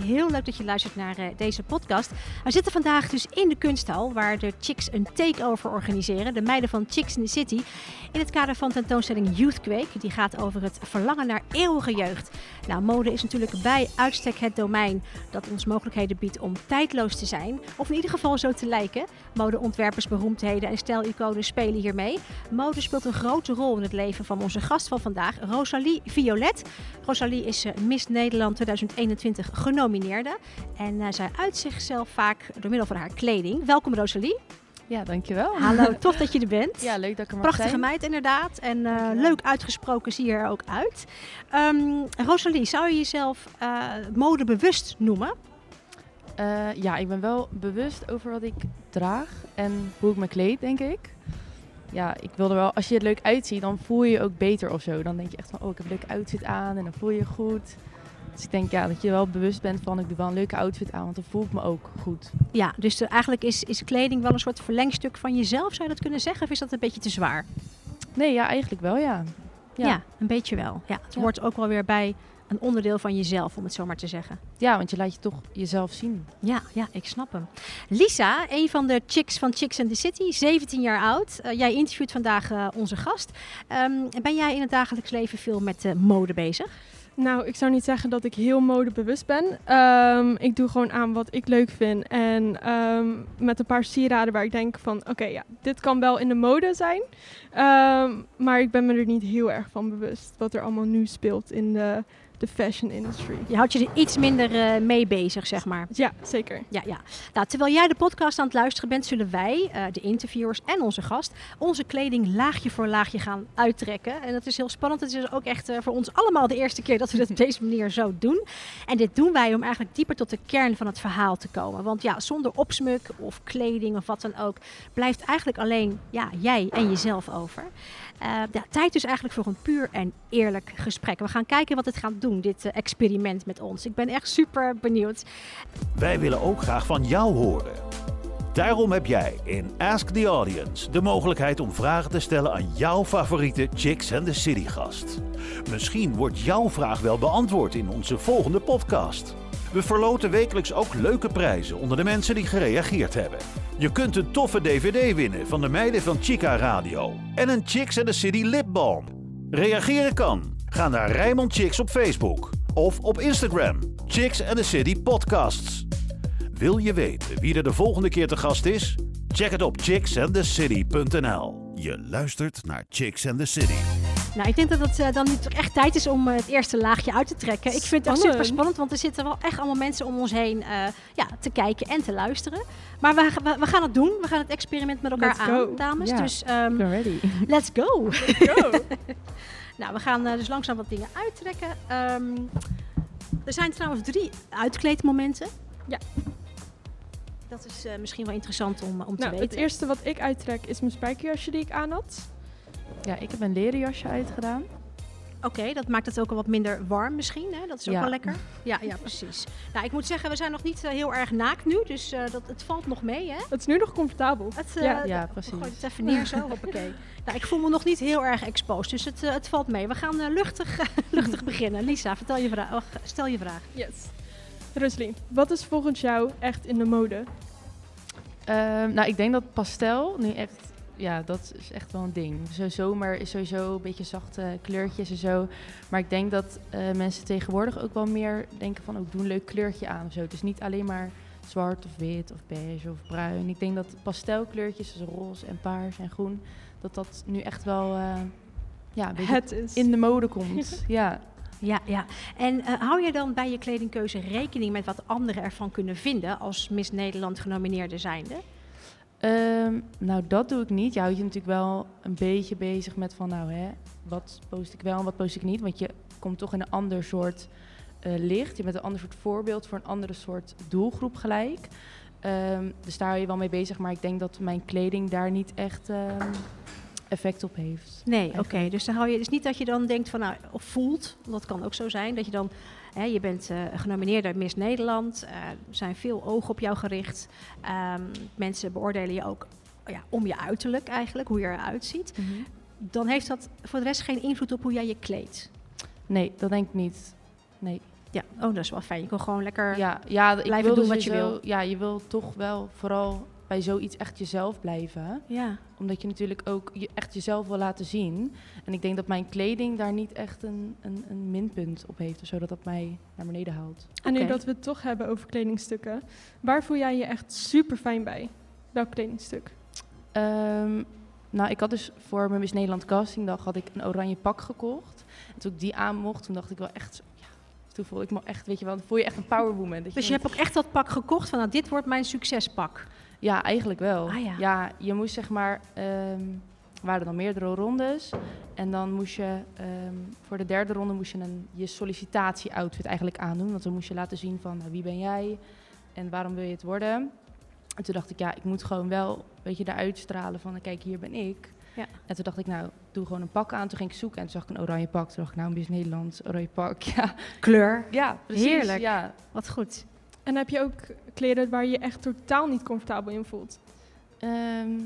Heel leuk dat je luistert naar uh, deze podcast. We zitten vandaag dus in de kunsthal, waar de Chicks een takeover organiseren. De meiden van Chicks in the City. In het kader van tentoonstelling Youthquake. Die gaat over het verlangen naar eeuwige jeugd. Nou, mode is natuurlijk bij uitstek het domein dat ons mogelijkheden biedt om tijdloos te zijn. Of in ieder geval zo te lijken. Modeontwerpers, beroemdheden en stijliconen spelen hiermee. Mode speelt een grote rol in het leven van onze gast van vandaag, Rosalie Violet. Rosalie is uh, Miss Nederland 2021 genomineerde. En uh, zij uit zichzelf vaak door middel van haar kleding. Welkom Rosalie. Ja, dankjewel. Hallo, tof dat je er bent. Ja, leuk dat ik er mag Prachtige zijn. meid inderdaad. En uh, leuk uitgesproken zie je er ook uit. Um, Rosalie, zou je jezelf uh, modebewust noemen? Uh, ja, ik ben wel bewust over wat ik draag en hoe ik me kleed, denk ik. Ja, ik wil er wel, als je er leuk uitziet, dan voel je je ook beter of zo. Dan denk je echt van, oh, ik heb een leuke outfit aan en dan voel je je goed. Dus ik denk ja, dat je wel bewust bent van ik doe wel een leuke outfit aan, want dan voel ik me ook goed. Ja, dus de, eigenlijk is, is kleding wel een soort verlengstuk van jezelf, zou je dat kunnen zeggen? Of is dat een beetje te zwaar? Nee, ja, eigenlijk wel ja. Ja, ja een beetje wel. Ja, het ja. hoort ook wel weer bij een onderdeel van jezelf, om het zo maar te zeggen. Ja, want je laat je toch jezelf zien. Ja, ja, ik snap hem. Lisa, een van de chicks van Chicks and the City, 17 jaar oud. Uh, jij interviewt vandaag uh, onze gast. Um, ben jij in het dagelijks leven veel met uh, mode bezig? Nou, ik zou niet zeggen dat ik heel modebewust ben. Um, ik doe gewoon aan wat ik leuk vind. En um, met een paar sieraden waar ik denk van... Oké, ja, dit kan wel in de mode zijn. Um, maar ik ben me er niet heel erg van bewust. Wat er allemaal nu speelt in de, de fashion industry. Je houdt je er iets minder uh, mee bezig, zeg maar. Ja, zeker. Ja, ja. Nou, terwijl jij de podcast aan het luisteren bent... zullen wij, uh, de interviewers en onze gast... onze kleding laagje voor laagje gaan uittrekken. En dat is heel spannend. Het is ook echt uh, voor ons allemaal de eerste keer... dat we dat op deze manier zo doen. En dit doen wij om eigenlijk dieper tot de kern van het verhaal te komen. Want ja, zonder opsmuk of kleding of wat dan ook... blijft eigenlijk alleen ja, jij en jezelf over. Uh, ja, tijd dus eigenlijk voor een puur en eerlijk gesprek. We gaan kijken wat het gaat doen, dit uh, experiment met ons. Ik ben echt super benieuwd. Wij willen ook graag van jou horen. Daarom heb jij in Ask the Audience de mogelijkheid om vragen te stellen aan jouw favoriete Chicks and the City gast. Misschien wordt jouw vraag wel beantwoord in onze volgende podcast. We verloten wekelijks ook leuke prijzen onder de mensen die gereageerd hebben. Je kunt een toffe DVD winnen van de meiden van Chica Radio en een Chicks and the City lipbalm. Reageren kan. Ga naar Rijmond Chicks op Facebook of op Instagram. Chicks and the City Podcasts. Wil je weten wie er de volgende keer te gast is? Check het op chicksandthecity.nl. Je luistert naar Chicks and the City. Nou, ik denk dat het uh, dan nu toch echt tijd is om uh, het eerste laagje uit te trekken. Ik vind het echt super spannend, want er zitten wel echt allemaal mensen om ons heen uh, ja, te kijken en te luisteren. Maar we, we, we, gaan het doen. We gaan het experiment met elkaar let's aan, go. dames. Ja, dus um, ready. let's go. go. nou, we gaan dus langzaam wat dingen uittrekken. Um, er zijn trouwens drie uitkleedmomenten. Ja. Dat is misschien wel interessant om, om te nou, weten. Het eerste wat ik uittrek is mijn spijkerjasje die ik aan had. Ja, ik heb een leren jasje uitgedaan. Oké, okay, dat maakt het ook al wat minder warm misschien. Hè? Dat is ook ja. wel lekker. Ja, ja, precies. Nou, ik moet zeggen, we zijn nog niet uh, heel erg naakt nu. Dus uh, dat, het valt nog mee, hè? Het is nu nog comfortabel. Het, uh, ja, ja, precies. Gooi het even neer zo, hoppakee. nou, ik voel me nog niet heel erg exposed, dus het, het valt mee. We gaan luchtig, luchtig beginnen. Lisa, vertel je vraag, oh, stel je vraag. Yes. Roslien, wat is volgens jou echt in de mode? nou, ik denk dat pastel nu echt ja, dat is echt wel een ding. Zo zomer is sowieso een beetje zachte kleurtjes en zo. Maar ik denk dat uh, mensen tegenwoordig ook wel meer denken van... ook doe een leuk kleurtje aan of zo. Het is niet alleen maar zwart of wit of beige of bruin. Ik denk dat pastelkleurtjes zoals roze en paars en groen... dat dat nu echt wel uh, ja, een Het is. in de mode komt. ja. Ja, ja. En uh, hou je dan bij je kledingkeuze rekening met wat anderen ervan kunnen vinden... als Miss Nederland genomineerde zijnde? Um, nou, dat doe ik niet. Je houdt je natuurlijk wel een beetje bezig met van, nou hè, wat post ik wel en wat post ik niet. Want je komt toch in een ander soort uh, licht. Je bent een ander soort voorbeeld voor een andere soort doelgroep gelijk. Um, dus daar hou je wel mee bezig. Maar ik denk dat mijn kleding daar niet echt um, effect op heeft. Nee, oké. Okay. Dus dan hou je dus niet dat je dan denkt van, nou, of voelt, dat kan ook zo zijn, dat je dan Hè, je bent uh, genomineerd Miss Nederland. Uh, er zijn veel ogen op jou gericht. Um, mensen beoordelen je ook ja, om je uiterlijk eigenlijk, hoe je eruit ziet. Mm -hmm. dan heeft dat voor de rest geen invloed op hoe jij je kleedt. Nee, dat denk ik niet. Nee. Ja, oh, dat is wel fijn. Je kan gewoon lekker... Ja, ja ik Blijven wil doen dus wat je wil. Ja, je wil toch wel vooral bij zoiets echt jezelf blijven. Ja. Omdat je natuurlijk ook je, echt jezelf wil laten zien. En ik denk dat mijn kleding daar niet echt een, een, een minpunt op heeft. Of zo, dat dat mij naar beneden haalt. En nu dat we het toch hebben over kledingstukken, waar voel jij je echt super fijn bij? Welk kledingstuk? Ehm, nou, ik had dus voor mijn Miss Nederland castingdag had ik een oranje pak gekocht. En toen ik die aan mocht, toen dacht ik wel echt... Ja, toen voelde ik me echt, weet je wel, dan voel je echt een powerwoman. Dat Dus je hebt ook echt dat pak gekocht van, nou, dit wordt mijn succespak. Ja, eigenlijk wel. Ah, ja. je moest zeg maar, ehm waren dan meerdere rondes. En dan moest je, ehm, voor de derde ronde moest je een, je sollicitatie-outfit eigenlijk aandoen. Want dan moest je laten zien van, nou, wie ben jij en waarom wil je het worden. En toen dacht ik, ja, ik moet gewoon wel een beetje eruit stralen van, kijk, hier ben ik. Ja. En toen dacht ik, nou, doe gewoon een pak aan. Toen ging ik zoeken en toen zag ik een oranje pak. Toen dacht ik, nou, Miss Nederland, oranje pak. Ja, Kleur. ja precies. Heerlijk. Ja. Wat goed. En heb je ook kleren waar je echt totaal niet comfortabel in voelt? Ehm,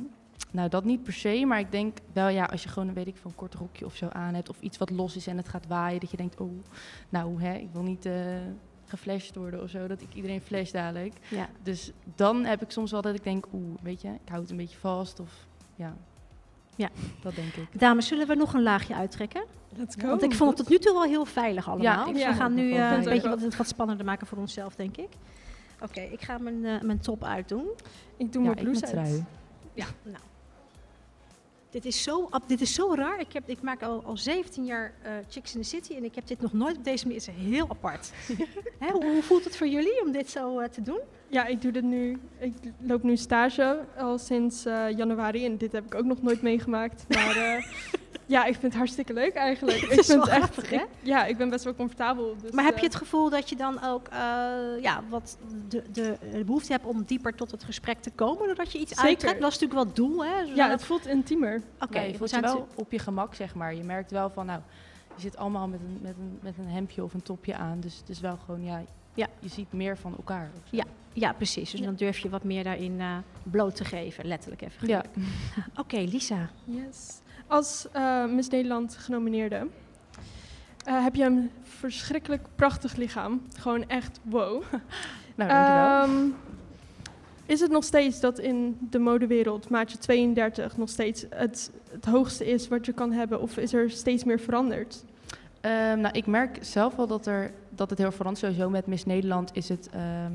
nou, dat niet per se, maar ik denk wel ja, als je gewoon, weet ik, van een kort rokje of zo aan hebt, of iets wat los is en het gaat waaien, dat je denkt, oh, nou, hè, ik wil niet eh geflasht worden of zo, dat ik iedereen flash dadelijk. Ja. Dus dan heb ik soms wel dat ik denk, oeh, weet je, ik hou het een beetje vast of ja. Ja. Dat denk ik. Dames, zullen we nog een laagje uittrekken? Let's go. Want ik vond het tot nu toe wel heel veilig allemaal. ik dus ja, we gaan nu eh, een beetje wat, het wat spannender maken voor onszelf, denk ik. Oké, ik ga mijn, eh, mijn top uitdoen. Ik doe ja, mijn blouse uit. trui. Ja, nou. Dit is zo, dit is zo raar. Ik, heb, ik maak al, al 17 jaar eh, Chicks in the City en ik heb dit nog nooit op deze manier. Het is heel apart. Hè, hoe, hoe voelt het voor jullie om dit zo eh, te doen? Ja, ik doe dit nu. Ik loop nu stage al sinds eh, januari en dit heb ik ook nog nooit meegemaakt. Maar ja, ik vind het hartstikke leuk eigenlijk. Het ik is vind wel het echt. grappig, hè? ik- ja, ik ben best wel comfortabel. Dus, Maar heb je eh, het gevoel dat je dan ook eh, ja, wat de, de, de behoefte hebt om dieper tot het gesprek te komen doordat je iets Zeker. uittrekt? Dat is natuurlijk wel het doel, hè? Zodat- Ja, het voelt intiemer. Oké, Ja, je voelt je wel op je gemak, zeg maar. Je merkt wel van, nou, je zit allemaal met een, met een, met een hemdje of een topje aan. Dus het is wel gewoon, ja, Ja. je ziet meer van elkaar. Ja. Ja, precies. Dus Ja. dan durf je wat meer daarin eh, bloot te geven, letterlijk even. Ja. Oké, Lisa. Yes. Als eh, Miss Nederland genomineerde eh, heb je een verschrikkelijk prachtig lichaam. Gewoon echt wow. Nou, dankjewel. Ehm, is het nog steeds dat in de modewereld maatje 32 nog steeds het, het hoogste is wat je kan hebben? Of is er steeds meer veranderd? Ehm, nou, ik merk zelf wel dat, er, dat het heel verandert. Sowieso met Miss Nederland is het... ehm,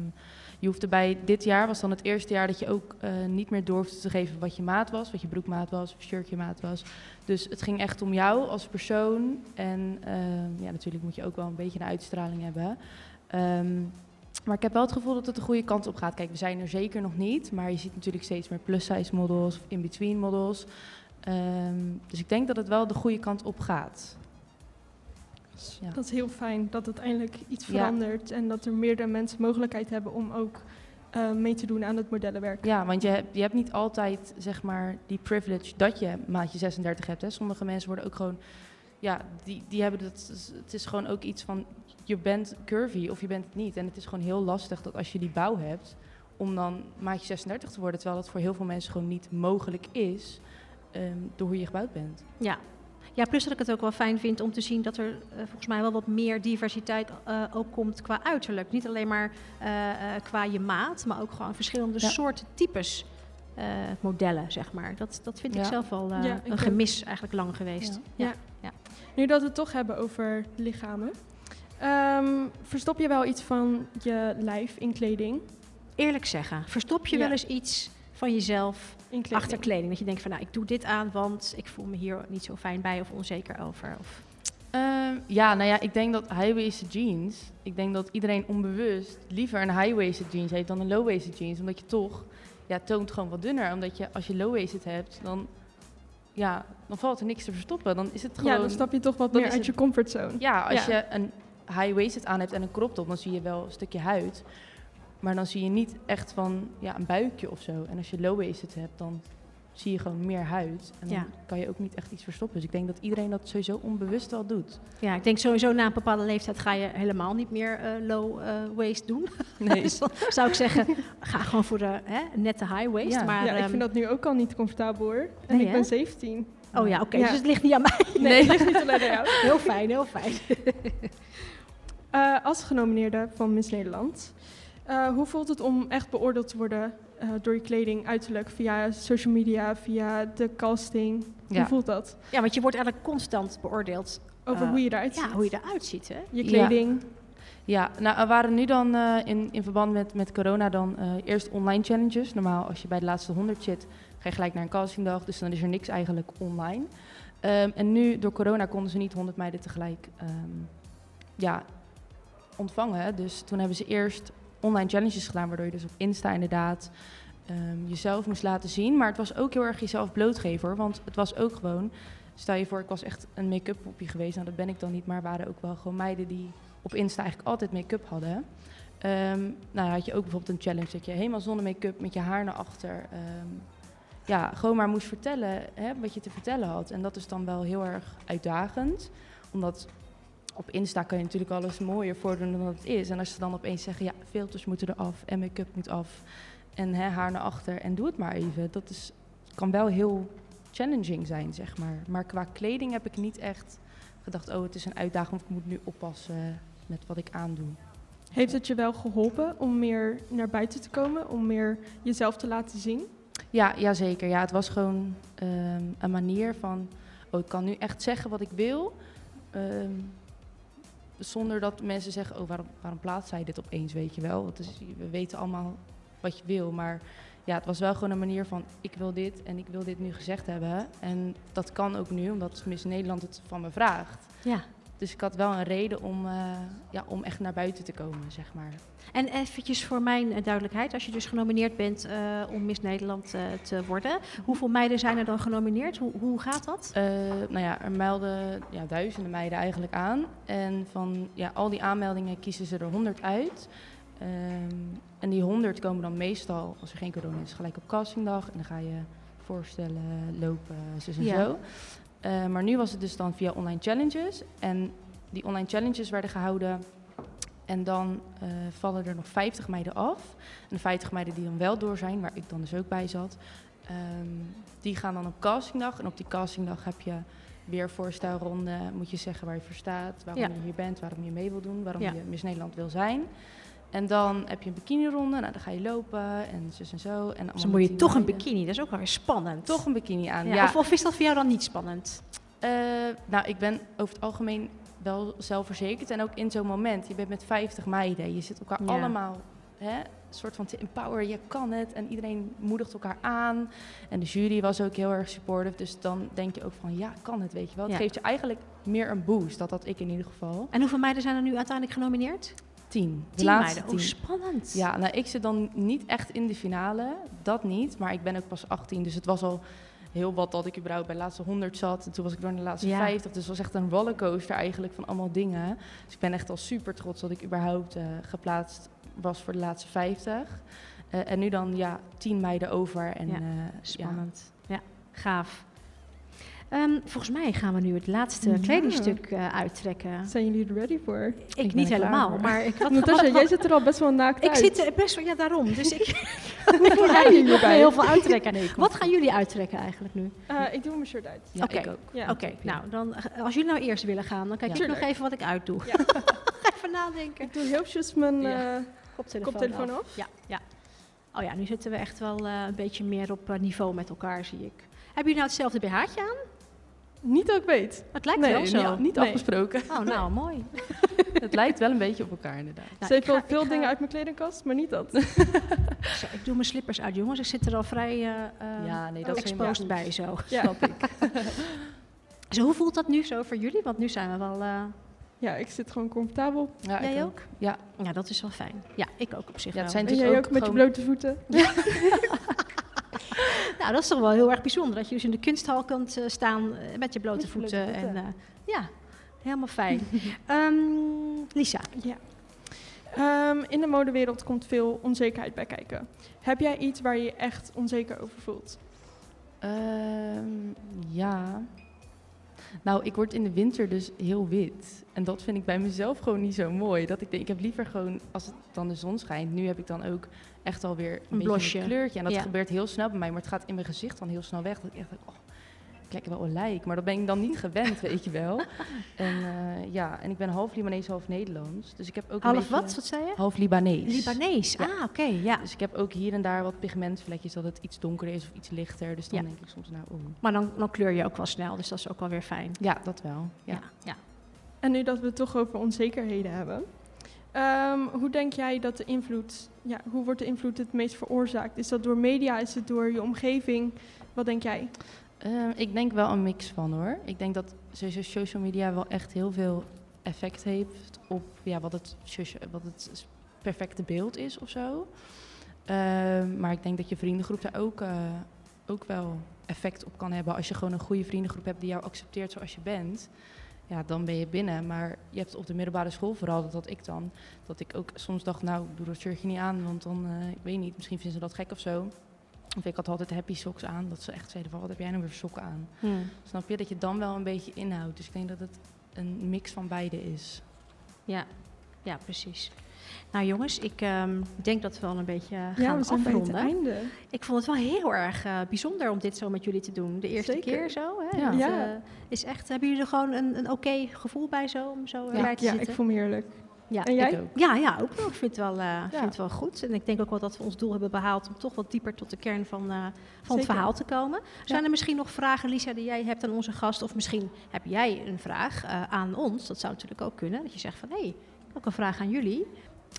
je hoefde bij dit jaar, was dan het eerste jaar dat je ook eh, niet meer door te geven wat je maat was. Wat je broekmaat was, of shirtje maat was. Dus het ging echt om jou als persoon. En ehm, ja, natuurlijk moet je ook wel een beetje een uitstraling hebben. Ehm, maar ik heb wel het gevoel dat het de goede kant op gaat. Kijk, we zijn er zeker nog niet. Maar je ziet natuurlijk steeds meer plus-size models of in-between models. Ehm, dus ik denk dat het wel de goede kant op gaat. Dus, ja. Dat is heel fijn dat het eindelijk iets Ja. verandert en dat er meerdere mensen mogelijkheid hebben om ook eh, mee te doen aan het modellenwerk. Ja, want je hebt, je hebt niet altijd zeg maar die privilege dat je maatje 36 hebt. Hè. Sommige mensen worden ook gewoon, ja, die, die hebben dat. Het is gewoon ook iets van je bent curvy of je bent het niet. En het is gewoon heel lastig dat als je die bouw hebt, om dan maatje 36 te worden, terwijl dat voor heel veel mensen gewoon niet mogelijk is ehm, door hoe je gebouwd bent. Ja. Ja, plus dat ik het ook wel fijn vind om te zien dat er eh, volgens mij wel wat meer diversiteit eh, ook komt qua uiterlijk. Niet alleen maar eh, eh, qua je maat, maar ook gewoon verschillende Ja. soorten types eh, modellen, zeg maar. Dat, dat vind ik zelf Ja, ik een ook. gemis eigenlijk lang geweest. Ja. Ja. Nu dat we het toch hebben over lichamen. ehm, verstop je wel iets van je lijf in kleding? Eerlijk zeggen, verstop je Ja. wel eens iets van jezelf In kleding. achter kleding? Dat je denkt van, nou, ik doe dit aan, want ik voel me hier niet zo fijn bij of onzeker over. Of... Ehm, ja, nou ja, ik denk dat high-waisted jeans. Ik denk dat iedereen onbewust liever een high-waisted jeans heeft dan een low-waisted jeans. Omdat je toch, ja, toont gewoon wat dunner. Omdat je, als je low-waisted hebt, dan, ja, dan valt er niks te verstoppen. Dan is het gewoon. Ja, dan stap je toch wat dan meer uit het- je comfortzone. Ja, als Ja. je een high-waisted aan hebt en een crop top, dan zie je wel een stukje huid. Maar dan zie je niet echt van ja, een buikje of zo. En als je low-waisted hebt, dan zie je gewoon meer huid. En dan Ja. kan je ook niet echt iets verstoppen. Dus ik denk dat iedereen dat sowieso onbewust wel doet. Ja, ik denk sowieso na een bepaalde leeftijd ga je helemaal niet meer eh, low eh, waist doen. Nee. Dus dan zou ik zeggen, ga gewoon voor de hè, nette high waist. Ja. Maar, ja, ik ehm, vind dat nu ook al niet comfortabel hoor. En Nee, ik hè? ben 17. Oh ja, oké, Ja. dus het ligt niet aan mij. Nee, het ligt niet alleen aan jou. Heel fijn, heel fijn. Eh, als genomineerde van Miss Nederland, eh, hoe voelt het om echt beoordeeld te worden eh, door je kleding, uiterlijk, via social media, via de casting? Ja. Hoe voelt dat? Ja, want je wordt eigenlijk constant beoordeeld. Over Eh, hoe je eruit ziet. Ja, hoe je eruit ziet, hè? Je kleding. Ja, nou, er waren nu dan eh, in, in verband met, met corona dan eh, eerst online challenges. Normaal, als je bij de laatste 100 zit, ga je gelijk naar een castingdag. Dus dan is er niks eigenlijk online. Ehm, en nu, door corona, konden ze niet 100 meiden tegelijk ehm, ja, ontvangen. Dus toen hebben ze eerst online challenges gedaan, waardoor je dus op Insta inderdaad ehm, jezelf moest laten zien. Maar het was ook heel erg jezelf blootgeven, hoor, want het was ook gewoon... Stel je voor, ik was echt een make-up popje geweest. Nou, dat ben ik dan niet, maar waren ook wel gewoon meiden die op Insta eigenlijk altijd make-up hadden. Ehm, nou, had je ook bijvoorbeeld een challenge dat je helemaal zonder make-up met je haar naar achter... ehm, ja, gewoon maar moest vertellen hè, wat je te vertellen had. En dat is dan wel heel erg uitdagend. Omdat op Insta kan je natuurlijk alles mooier voordoen dan het is. En als ze dan opeens zeggen, ja, filters moeten eraf en make-up moet af. En hè, haar naar achter en doe het maar even. Dat is, kan wel heel challenging zijn, zeg maar. Maar qua kleding heb ik niet echt gedacht, oh, het is een uitdaging of ik moet nu oppassen met wat ik aandoe. Heeft het je wel geholpen om meer naar buiten te komen? Om meer jezelf te laten zien? Ja, ja zeker. Ja, het was gewoon ehm, een manier van, oh, ik kan nu echt zeggen wat ik wil. ehm, zonder dat mensen zeggen, oh, waarom, waarom plaatst zij dit opeens, weet je wel. Is, we weten allemaal wat je wil, maar ja, het was wel gewoon een manier van, ik wil dit en ik wil dit nu gezegd hebben. En dat kan ook nu, omdat Miss Nederland het van me vraagt. Ja. Dus ik had wel een reden om, eh, ja, om echt naar buiten te komen, zeg maar. En eventjes voor mijn eh, duidelijkheid, als je dus genomineerd bent eh, om Miss Nederland te worden, hoeveel meiden zijn er dan genomineerd? Hoe, hoe gaat dat? Nou ja, er melden ja, duizenden meiden eigenlijk aan. En van ja, al die aanmeldingen kiezen ze er 100 uit. Ehm, en die 100 komen dan meestal, als er geen corona is, gelijk op castingdag. En dan ga je voorstellen, lopen, zus en Ja. zo. Eh, maar nu was het dus dan via online challenges. En die online challenges werden gehouden. En dan eh, vallen er nog 50 meiden af. En de 50 meiden die dan wel door zijn, waar ik dan dus ook bij zat, ehm, die gaan dan op castingdag. En op die castingdag heb je weer voorstelronde. Moet je zeggen waar je voor staat, waarom Ja. je hier bent, waarom je mee wil doen, waarom Ja. je Miss Nederland wil zijn. En dan heb je een bikinironde, nou, dan ga je lopen en zus en zo. En Dus dan moet je toch een bikini, dat is ook wel weer spannend. Toch een bikini aan, Ja, ja. Of, of is dat voor jou dan niet spannend? Eh, nou, ik ben over het algemeen wel zelfverzekerd. En ook in zo'n moment, je bent met 50 meiden. Je zit elkaar Ja. allemaal hè, een soort van te empoweren. Je kan het. En iedereen moedigt elkaar aan. En de jury was ook heel erg supportive. Dus dan denk je ook van, ja, kan het, weet je wel. Het Ja. geeft je eigenlijk meer een boost. Dat had ik in ieder geval. En hoeveel meiden zijn er nu uiteindelijk genomineerd? Tien. De Tien laatste meiden. Oh, tien. spannend. Ja, nou, ik zit dan niet echt in de finale. Dat niet. Maar ik ben ook pas 18. Dus het was al heel wat dat ik überhaupt bij de laatste 100 zat. En toen was ik door naar de laatste Ja. 50. Dus het was echt een rollercoaster eigenlijk van allemaal dingen. Dus ik ben echt al super trots dat ik überhaupt eh, geplaatst was voor de laatste 50. Eh, en nu dan ja, 10 meiden over. En, Ja, eh, Spannend. Ja, gaaf. Ehm, volgens mij gaan we nu het laatste Ja. kledingstuk eh, uittrekken. Zijn jullie er ready voor? Ik, niet helemaal, voor. maar ik, wat, Natasja, jij zit er al best wel naakt ik uit. zit er best wel, ja daarom. Dus ik ik ga hierbij? heel veel uittrekken. Nee, ik Wat gaan jullie uittrekken eigenlijk nu? Eh, ik doe mijn shirt uit. Ja, Oké. ik ook. Ja. Oké, nou dan eh, als jullie nou eerst willen gaan, dan kijk Ja. ik nog even wat ik uitdoe. Ja. even nadenken. Ik doe heel eventjes mijn... Ja. eh, Koptelefoon, Koptelefoon af. af? Ja, ja. Oh ja, nu zitten we echt wel eh, een beetje meer op niveau met elkaar, zie ik. Hebben jullie nou hetzelfde BH'tje aan? Niet dat ik weet. Het lijkt Nee, wel zo. Niet, niet Nee. afgesproken. Oh, nou, mooi. het lijkt wel een beetje op elkaar inderdaad. Nou, Ze ik heeft wel ga- veel ga- dingen uit mijn kledingkast, maar niet dat. Zo, ik doe mijn slippers uit, jongens. Ik zit er al vrij eh eh, Ja, nee, dat exposed bij zo. Ja. Snap ik. Zo, hoe voelt dat nu zo voor jullie? Want nu zijn we wel... eh, Ja, ik zit gewoon comfortabel. Ja, ik jij ook? Ja. Ja, dat is wel fijn. Ja, ik ook op zich Ja, het wel. zijn En dus jij ook, ook met je blote voeten? Nou, dat is toch wel heel erg bijzonder. Dat je dus in de kunsthal kunt eh, staan eh, met je blote Met je blote voeten. voeten. En, eh, ja, helemaal fijn. Ehm, Lisa, Ja. Ehm, in de modewereld komt veel onzekerheid bij kijken. Heb jij iets waar je je echt onzeker over voelt? Ehm, ja. Nou, ik word in de winter dus heel wit. En dat vind ik bij mezelf gewoon niet zo mooi. Dat ik denk, ik heb liever gewoon, als het dan de zon schijnt. Nu heb ik dan ook echt alweer een, Een beetje blosje. een kleurtje. En dat Ja. gebeurt heel snel bij mij. Maar het gaat in mijn gezicht dan heel snel weg. Dat ik echt denk, oh, ik lijk wel olijk. Maar dat ben ik dan niet gewend, weet je wel. En eh, ja, en ik ben half Libanees, half Nederlands. Dus ik heb ook een Half beetje... wat? Wat zei je? Half Libanees. Libanees. Ja. Ah, oké. ja. Dus ik heb ook hier en daar wat pigmentvlekjes dat het iets donkerder is of iets lichter. Dus dan Ja. denk ik soms, nou, oeh. Maar dan, dan kleur je ook wel snel, dus dat is ook wel weer fijn. Ja, dat wel. Ja. Ja. ja. En nu dat we het toch over onzekerheden hebben. ehm, hoe denk jij dat de invloed, ja, hoe wordt de invloed het meest veroorzaakt? Is dat door media? Is het door je omgeving? Wat denk jij? Ehm, ik denk wel een mix van hoor. Ik denk dat social media wel echt heel veel effect heeft op ja, wat, het, wat het perfecte beeld is of zo. Ehm, maar ik denk dat je vriendengroep daar ook, eh, ook wel effect op kan hebben. Als je gewoon een goede vriendengroep hebt die jou accepteert zoals je bent. Ja, dan ben je binnen. Maar je hebt op de middelbare school vooral, dat had ik dan. Dat ik ook soms dacht, nou, doe dat shirtje niet aan. Want dan, eh, ik weet niet, misschien vinden ze dat gek of zo. Of ik had altijd happy socks aan. Dat ze echt zeiden van, wat heb jij nou weer voor sokken aan? Hm. Snap je? Dat je dan wel een beetje inhoudt. Dus ik denk dat het een mix van beide is. Ja. ja, precies. Nou jongens, ik ehm, denk dat we wel een beetje gaan ja, we zijn bij afronden. het einde. Ik vond het wel heel erg eh, bijzonder om dit zo met jullie te doen. De eerste Zeker. keer zo. Hè? Ja. Het, Ja. eh, is echt, hebben jullie er gewoon een, een oké gevoel bij zo, om zo Ja. erbij te Ja, zitten? ik voel me heerlijk. Ja. En jij? Ik ook. Ja, ja, ook wel. Ik vind het wel, eh, vind het wel goed. En ik denk ook wel dat we ons doel hebben behaald om toch wat dieper tot de kern van, eh, van het verhaal te komen. Zijn er misschien nog vragen, Lisa, die jij hebt aan onze gast? Of misschien heb jij een vraag eh, aan ons? Dat zou natuurlijk ook kunnen. Dat je zegt van, hé, hey, ook een vraag aan jullie.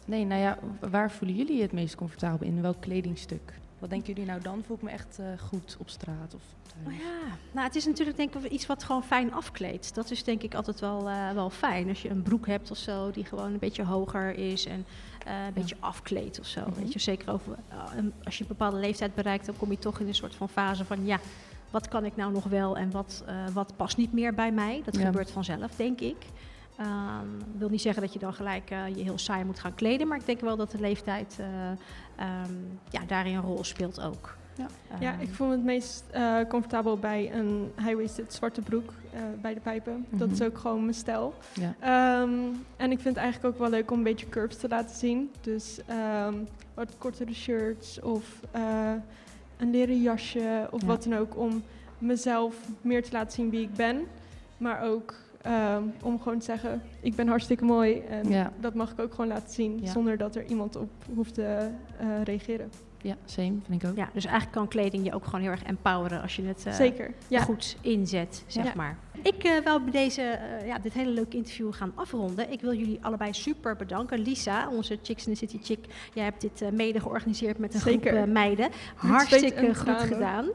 Nee, nou ja, waar voelen jullie je het meest comfortabel in? Welk kledingstuk? Wat denken jullie nou dan? Voel ik me echt eh, goed op straat of thuis? Oh ja, nou het is natuurlijk denk ik iets wat gewoon fijn afkleedt. Dat is denk ik altijd wel, eh, wel fijn. Als je een broek hebt of zo die gewoon een beetje hoger is en eh, een beetje afkleedt of zo. Mhm. Weet je, zeker over, als je een bepaalde leeftijd bereikt, dan kom je toch in een soort van fase van ja, wat kan ik nou nog wel en wat, wat past niet meer bij mij. Dat Ja. gebeurt vanzelf, denk ik. Ehm wil niet zeggen dat je dan gelijk eh, je heel saai moet gaan kleden, maar ik denk wel dat de leeftijd eh, ehm, ja, daarin een rol speelt ook. Ja. Ja, Ehm, ik voel me het meest eh, comfortabel bij een high-waisted zwarte broek bij de pijpen. Dat is Mhm. ook gewoon mijn stijl. Ja. En ik vind het eigenlijk ook wel leuk om een beetje curves te laten zien. Dus wat kortere shirts of een leren jasje of Ja. wat dan ook. Om mezelf meer te laten zien wie ik ben. Maar ook ehm, om gewoon te zeggen, ik ben hartstikke mooi. En Ja. dat mag ik ook gewoon laten zien Ja. zonder dat er iemand op hoeft te eh, reageren. ja, same, vind ik ook. Ja, dus eigenlijk kan kleding je ook gewoon heel erg empoweren als je het eh, Zeker. Ja. goed inzet, zeg Ja. maar. Ik eh wil bij deze, eh, ja, dit hele leuke interview gaan afronden. Ik wil jullie allebei super bedanken. Lisa, onze Chicks in the City chick, jij hebt dit eh, mede georganiseerd met een Zeker. groep meiden. Hartstikke goed gedaan.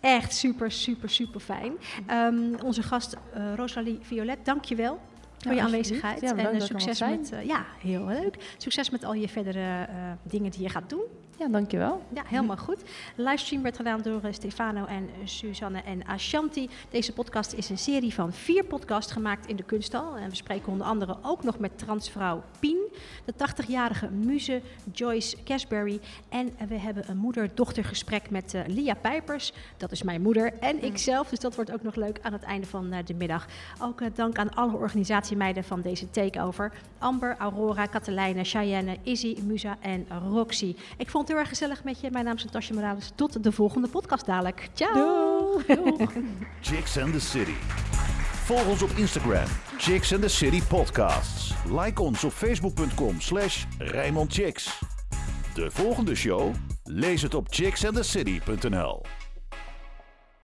Echt super, super, super fijn. Ehm, onze gast eh, Rosalie Violet, dank je wel voor je aanwezigheid. Ja, en eh, succes met, eh, ja, heel leuk. Succes met al je verdere dingen die je gaat doen. Ja, dankjewel. Ja, helemaal goed. De livestream werd gedaan door eh, Stefano en eh, Suzanne en Ashanti. Deze podcast is een serie van vier podcasts gemaakt in de kunsthal. En we spreken onder andere ook nog met transvrouw Pien, de 80-jarige muze Joyce Casberry. En we hebben een moeder-dochter gesprek met eh, Lia Pijpers. Dat is mijn moeder en ikzelf, dus dat wordt ook nog leuk aan het einde van de middag. Ook dank aan alle organisatiemeiden van deze takeover. Amber, Aurora, Katelijne, Cheyenne, Izzy, Musa en Roxy. Ik vond het heel erg gezellig met je. Mijn naam is Natasja Morales. Tot de volgende podcast dadelijk. Ciao! Doeg. Chicks and the City. Volg ons op Instagram, Chicks and the City Podcasts. Like ons op facebook.com slash Rijnmond Chicks. De volgende show? Lees het op chicksandthecity.nl